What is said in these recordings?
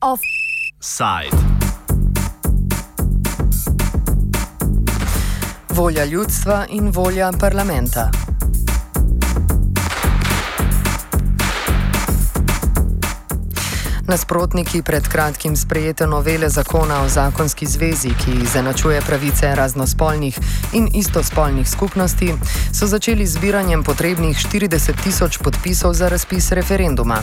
Offside. Volja ljudstva in volja parlamenta. Nasprotniki pred kratkim sprejete novele zakona o zakonski zvezi, ki izenačuje pravice raznospolnih in istospolnih skupnosti, so začeli zbiranjem potrebnih 40 tisoč podpisov za razpis referenduma.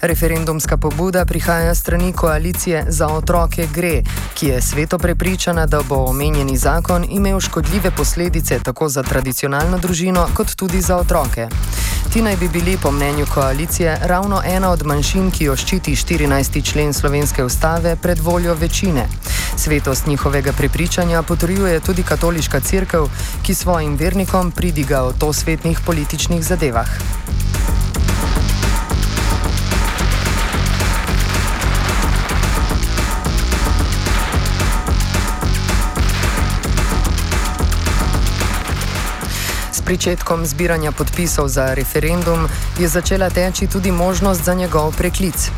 Referendumska pobuda prihaja strani koalicije za otroke Gre, ki je sveto prepričana, da bo omenjeni zakon imel škodljive posledice tako za tradicionalno družino, kot tudi za otroke. Ti naj bi bili, po mnenju koalicije, ravno ena od manjšin, ki jo ščiti 14. člen slovenske ustave pred voljo večine. Svetost njihovega prepričanja potrjuje tudi katoliška crkva, ki svojim vernikom pridiga o to svetnih političnih zadevah. Pričetkom zbiranja podpisov za referendum je začela teči tudi možnost za njegov preklic.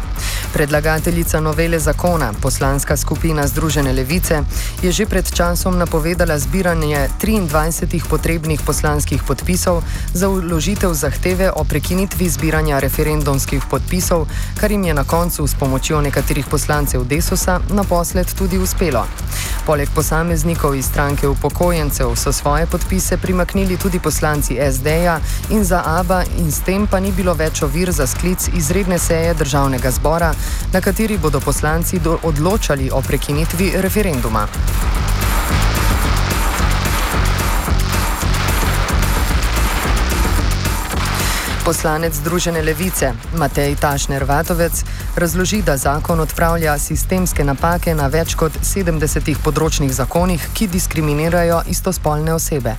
Predlagateljica novele zakona, poslanska skupina Združene levice, je že pred časom napovedala zbiranje 23 potrebnih poslanskih podpisov za uložitev zahteve o prekinitvi zbiranja referendumskih podpisov, kar jim je na koncu s pomočjo nekaterih poslancev Desusa naposled tudi uspelo. Poleg posameznikov iz stranke upokojencev so svoje podpise primaknili tudi poslanci SD-ja in za ABA in s tem pa ni bilo več ovir za sklic izredne seje državnega zbora, na kateri bodo poslanci odločali o prekinitvi referenduma. Poslanec Združene levice Matej Tašner Vatovec razloži, da zakon odpravlja sistemske napake na več kot 70 področnih zakonih, ki diskriminirajo istospolne osebe.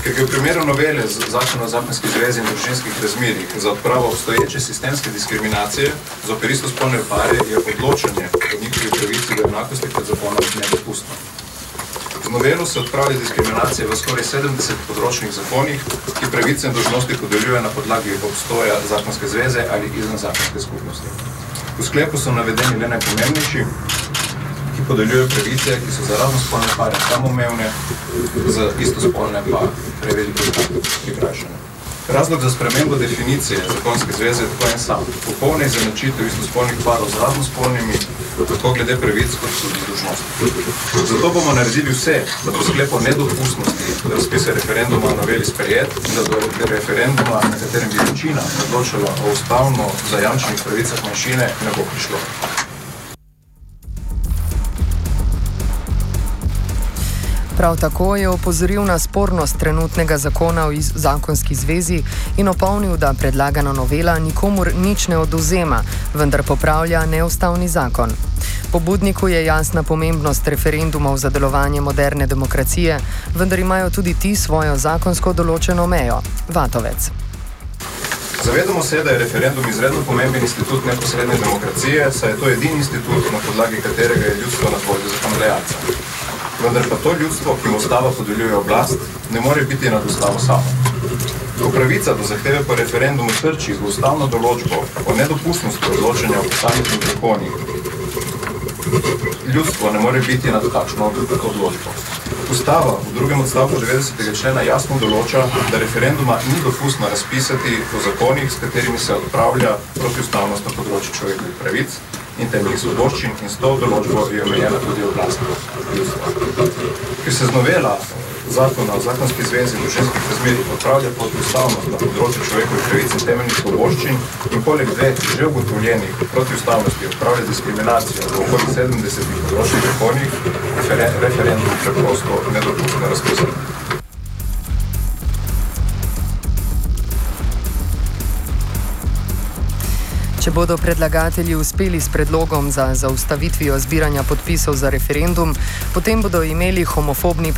Ker je v primeru novele zakona o zakonski zvezi in družinskih razmerjih za odpravo obstoječe sistemske diskriminacije za operisto spolne pare je odločanje o njihovi pravici do enakosti pred zakonom nedopustno. Z novelo se odpravlja diskriminacije v skoraj 70 področnih zakonih, ki pravice in dožnosti podeljuje na podlagi obstoja zakonske zveze ali izven zakonske skupnosti. V sklepu so navedeni le najpomembnejši, ki podeljujejo pravice, ki so za raznospolne pare samoumevne, za istospolne pa preveliko prikrajšane. Razlog za spremembo definicije zakonske zveze je tako en sam. Popolna izenačitev istospolnih parov z raznospolnimi, tako glede pravic kot tudi dužnosti. Zato bomo naredili vse, da bo sklepo nedopustnosti, da razpise referenduma noveli sprejet in da do referenduma, na katerem bi večina odločila o ustavno zajamčenih pravicah manjšine, ne bo prišlo. Prav tako je opozoril na spornost trenutnega zakona o zakonski zvezi in opomnil, da predlagana novela nikomur nič ne oduzema, vendar popravlja neustavni zakon. Pobudniku je jasna pomembnost referendumov za delovanje moderne demokracije, vendar imajo tudi ti svojo zakonsko določeno mejo. Vatovec. Zavedamo se, da je referendum izredno pomemben institut neposredne demokracije, saj je to edini institut, na podlagi katerega je ljudstvo na voljo zakonodajalca vendar pa to ljudstvo, ki mu ustava podeljuje oblast, ne more biti nad ustavo samo. Ko pravica do zahteve po referendumu trči z ustavno določbo o nedopustnosti odločanja o posameznih zakonih, ljudstvo ne more biti nad takšno odločbo. Ustava v drugem odstavku 90. člena jasno določa, da referenduma ni dopustno razpisati po zakonih, s katerimi se odpravlja protiustavnost na področju človekovih pravic, in temeljih svoboščin in s to določbo je omejena tudi oblast ljudstva. Ker se z novela zakona o zakonski zvezi in družinskih razmerih odpravlja protiustavnost na področju človekovih pravic in temeljnih svoboščin in poleg dveh že ugotovljenih protiustavnosti odpravlja diskriminacijo v okoli 70 področjih zakonih, referendum preprosto nedopustno razpisati. Če bodo predlagatelji uspeli s predlogom za zaustavitvijo zbiranja podpisov za referendum, potem bodo imeli homofobni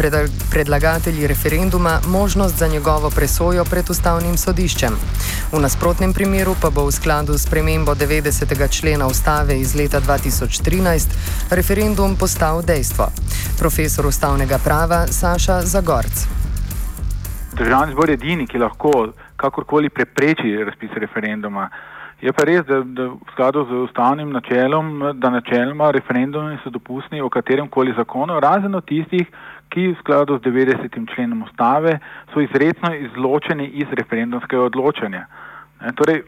predlagatelji referenduma možnost za njegovo presojo pred ustavnim sodiščem. V nasprotnem primeru pa bo v skladu s premembo 90. člena ustave iz leta 2013 referendum postal dejstvo. Profesor ustavnega prava Saša Zagorc. državni zbor edini, ki lahko kakorkoli prepreči razpis referenduma. Je pa res, da, da v skladu z ustavnim načelom, da načeloma referendumi so dopustni o katerem koli zakonu, razen od tistih, ki v skladu z 90. členom ustave so izredno izločeni iz referendumskega odločanja. E, torej,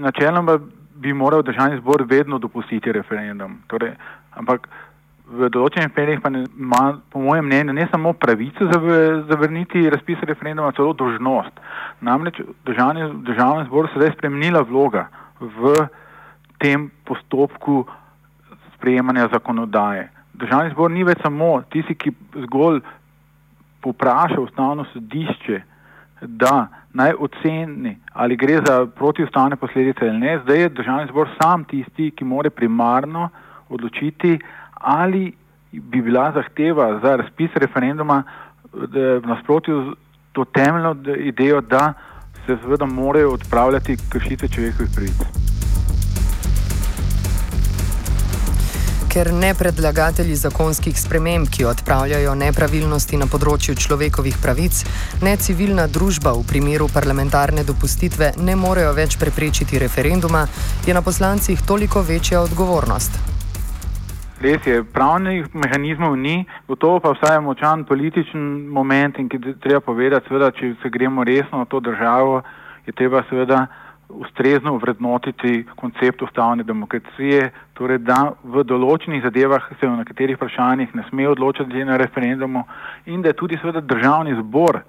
načeloma bi moral državni zbor vedno dopustiti referendum. Torej, ampak v določenih primerih pa ima, po mojem mnenju, ne samo pravico zavrniti razpis referenduma, celo dožnost. Namreč državni, državni zbor se je spremenila vloga v tem postopku sprejemanja zakonodaje. Državni zbor ni več samo tisti, ki zgolj popraša ustavno sodišče, da naj oceni, ali gre za protiustavne posledice ali ne. Zdaj je državni zbor sam tisti, ki more primarno odločiti, ali bi bila zahteva za razpis referenduma v nasprotju z to temeljno idejo, da se seveda morajo odpravljati kršitve človekovih pravic. Ker ne predlagatelji zakonskih sprememb, ki odpravljajo nepravilnosti na področju človekovih pravic, ne civilna družba v primeru parlamentarne dopustitve ne morejo več preprečiti referenduma, je na poslancih toliko večja odgovornost. Res je, pravnih mehanizmov ni, gotovo pa vsaj močan političen moment in ki treba povedati, seveda, če se gremo resno na to državo, je treba seveda ustrezno vrednotiti koncept ustavne demokracije, torej da v določenih zadevah se v nekaterih vprašanjih ne sme odločati na referendumu in da je tudi seveda državni zbor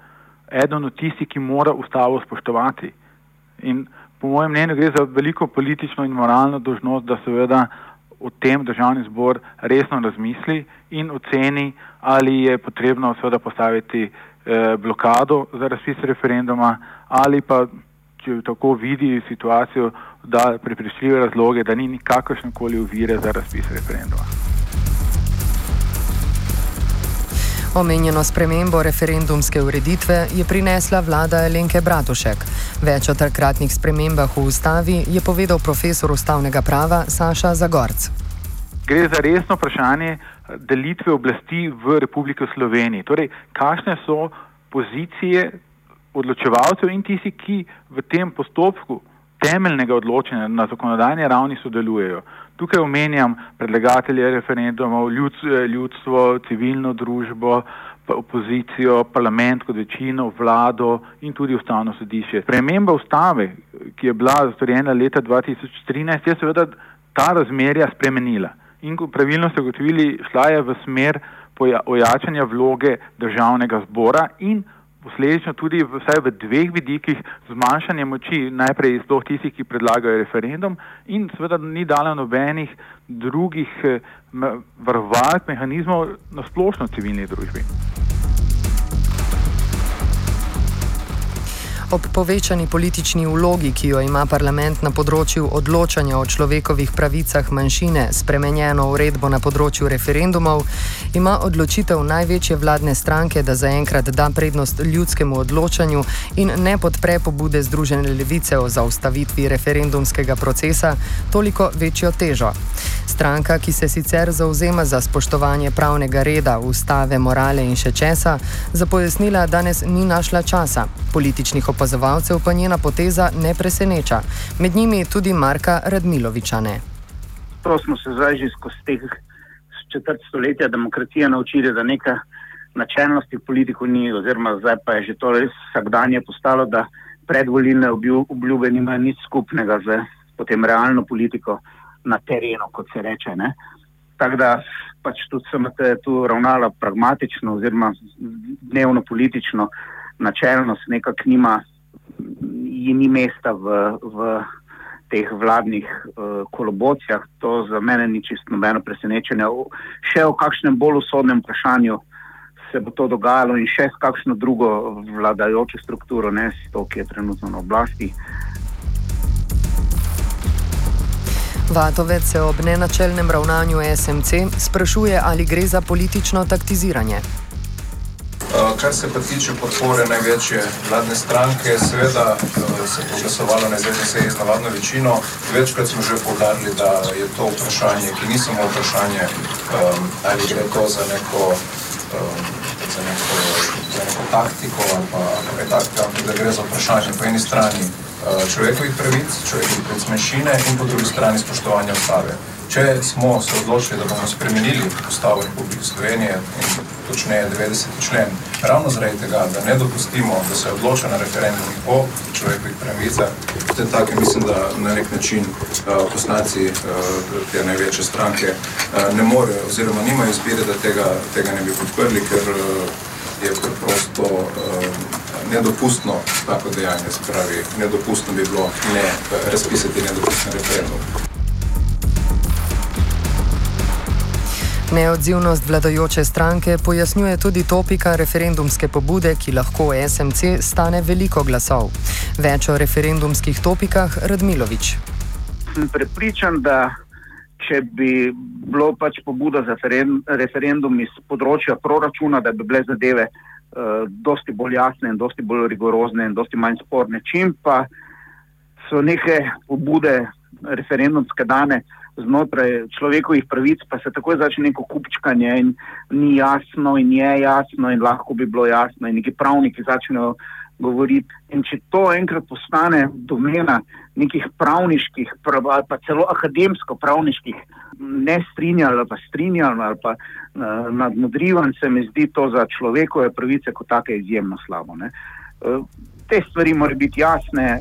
eden od tistih, ki mora ustavo spoštovati. In po mojem mnenju gre za veliko politično in moralno dožnost, da seveda o tem državni zbor resno razmisli in oceni, ali je potrebno seveda postaviti eh, blokado za razpis referenduma ali pa, če tako vidi situacijo, da prepričljive razloge, da ni nikakršne koli uvire za razpis referenduma. Omenjeno spremembo referendumske ureditve je prinesla vlada Elenke Bratušek. Več o takratnih spremembah v ustavi je povedal profesor ustavnega prava Saša Zagorc. Gre za resno vprašanje delitve oblasti v Republiki Sloveniji. Torej, kakšne so pozicije odločevalcev in tisti, ki v tem postopku temeljnega odločanja na zakonodajni ravni sodelujejo. Tukaj omenjam predlagatelje referendumov, ljudstvo, civilno družbo, opozicijo, parlament kot večino, vlado in tudi ustavno sodišče. Prememba ustave, ki je bila storjena leta 2013, je seveda ta razmerja spremenila. In ko pravilno ste ugotovili, šla je v smer ojačanja vloge državnega zbora in posledično tudi vsaj v dveh vidikih zmanjšanje moči, najprej iz tih tistih, ki predlagajo referendum in seveda ni dala nobenih drugih eh, varovalk, mehanizmov na splošno civilni družbi. Ob povečani politični vlogi, ki jo ima parlament na področju odločanja o človekovih pravicah manjšine, spremenjeno uredbo na področju referendumov, ima odločitev največje vladne stranke, da zaenkrat da prednost ljudskemu odločanju in ne podpre pobude Združene levice o zaustavitvi referendumskega procesa, toliko večjo težo. Stranka, ki se sicer zauzema za spoštovanje pravnega reda, ustave, morale in še česa, za pojasnila danes ni našla časa. Političnih opazovalcev pa njena poteza ne preseneča, med njimi tudi Marka Radmiloviča. Ne. To smo se zdaj že skozi teh četrt stoletja demokracije naučili, da neka načelnost v politiku ni, oziroma zdaj pa je že to res vsakdanje postalo, da predvolilne obljube nimajo nič skupnega z potem realno politiko na terenu, kot se reče. Tako da pač tudi sem te tu ravnala pragmatično, oziroma dnevno politično načelnost nekako nima, ni mesta v, v teh vladnih uh, kolobocijah. To za mene ni čisto nobeno presenečenje. Še o kakšnem bolj usodnem vprašanju se bo to dogajalo in še s kakšno drugo vladajočo strukturo, ne s to, ki je trenutno na oblasti. Vatovec se ob nenačelnem ravnanju SMC sprašuje, ali gre za politično taktiziranje. Eh, kar se pa tiče podpore največje vladne stranke, seveda eh, se je glasovalo na izredni seji z navadno večino. Večkrat smo že povdarili, da je to vprašanje, ki ni samo vprašanje, um, ali gre to za neko, um, za neko, za neko taktiko ali pa kaj takega, ampak da gre za vprašanje po eni strani uh, človekovih pravic, človekovih pravic manjšine in po drugi strani spoštovanja ustave. Če smo se odločili, da bomo spremenili ustavo Republike Slovenije in točneje 90. člen, ravno zaradi tega, da ne dopustimo, da se odloča na referendumih o človekovih pravicah, potem tako mislim, da na nek način uh, poslanci uh, te največje stranke uh, ne morejo oziroma nimajo izbire, da tega, tega ne bi podprli, ker uh, je preprosto uh, nedopustno tako dejanje, se pravi, nedopustno bi bilo ne razpisati nedopustni referendum. Neodzivnost vladajoče stranke pojasnjuje tudi topika referendumske pobude, ki lahko SMC stane veliko glasov. Več o referendumskih topikah Radmilovič. Sem prepričan, da če bi bilo pač pobuda za referendum iz področja proračuna, da bi bile zadeve uh, dosti bolj jasne in dosti bolj rigorozne in dosti manj sporne, čim pa so neke pobude referendumske dane znotraj človekovih pravic, pa se takoj začne neko kupčkanje in ni jasno in je jasno in lahko bi bilo jasno in neki pravniki začnejo govoriti. In če to enkrat postane domena nekih pravniških, ali pa celo akademsko pravniških, ne strinjali ali pa strinjali ali pa uh, nadmudrivan, se mi zdi to za človekove pravice kot take izjemno slabo. Uh, te stvari morajo biti jasne.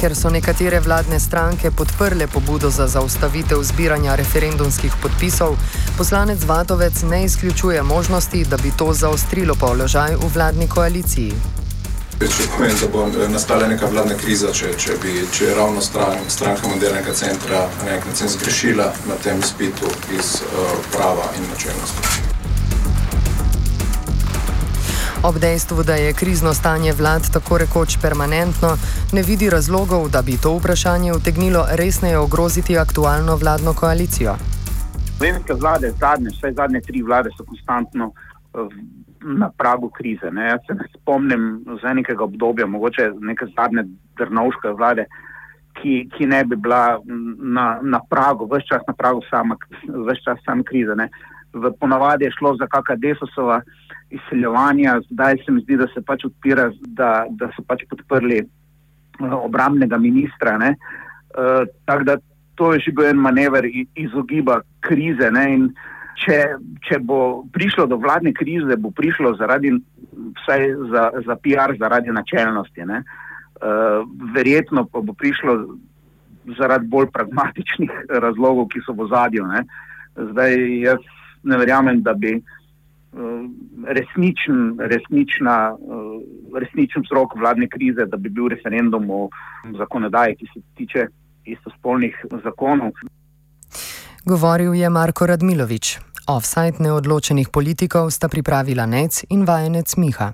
Ker so nekatere vladne stranke podprle pobudo za zaustavitev zbiranja referendumskih podpisov, poslanec Vatovec ne izključuje možnosti, da bi to zaostrilo položaj v vladni koaliciji. Če povem, da bo eh, nastala neka vladna kriza, če, če bi če ravno stran, stranka modernega centra na nek način zgrešila na tem spitu iz uh, prava in načelnosti. Ob dejstvu, da je krizno stanje vlad tako rekoč permanentno, ne vidi razlogov, da bi to vprašanje utegnilo resneje ogroziti aktualno vladno koalicijo. Slovenske vlade, zadnje, vse zadnje tri vlade so konstantno eh, na pragu krize. Ne. Jaz se ne spomnim za nekega obdobja, mogoče neke zadnje drnovške vlade, ki, ki ne bi bila na, na pragu, vse čas na pragu sama, vse čas sama krize. Ne. V ponavadi je šlo za kakšna desosova izseljevanja, zdaj se mi zdi, da se pač odpira, da, da so pač podprli uh, obramnega ministra. Uh, Tako da to je že bil en manever izogiba krize. Če, če bo prišlo do vladne krize, bo prišlo zaradi, vsaj za, za PR, zaradi načelnosti. Uh, verjetno pa bo prišlo zaradi bolj pragmatičnih razlogov, ki so v zadju. Zdaj jaz ne verjamem, da bi Eh, resničen, eh, resničen vzrok vladne krize, da bi bil referendum o zakonodaji, ki se tiče istospolnih zakonov. Govoril je Marko Radmilovič. Offside neodločenih politikov sta pripravila Nec in vajenec Miha.